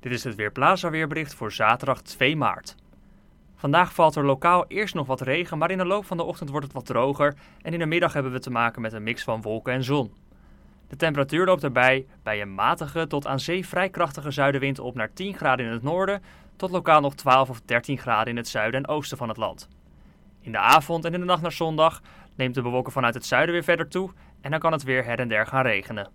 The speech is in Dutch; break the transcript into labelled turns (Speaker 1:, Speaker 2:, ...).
Speaker 1: Dit is het Weerplaza weerbericht voor zaterdag 2 maart. Vandaag valt er lokaal eerst nog wat regen, maar in de loop van de ochtend wordt het wat droger en in de middag hebben we te maken met een mix van wolken en zon. De temperatuur loopt daarbij bij een matige tot aan zee vrij krachtige zuidenwind op naar 10 graden in het noorden tot lokaal nog 12 of 13 graden in het zuiden en oosten van het land. In de avond en in de nacht naar zondag neemt de bewolking vanuit het zuiden weer verder toe en dan kan het weer her en der gaan regenen.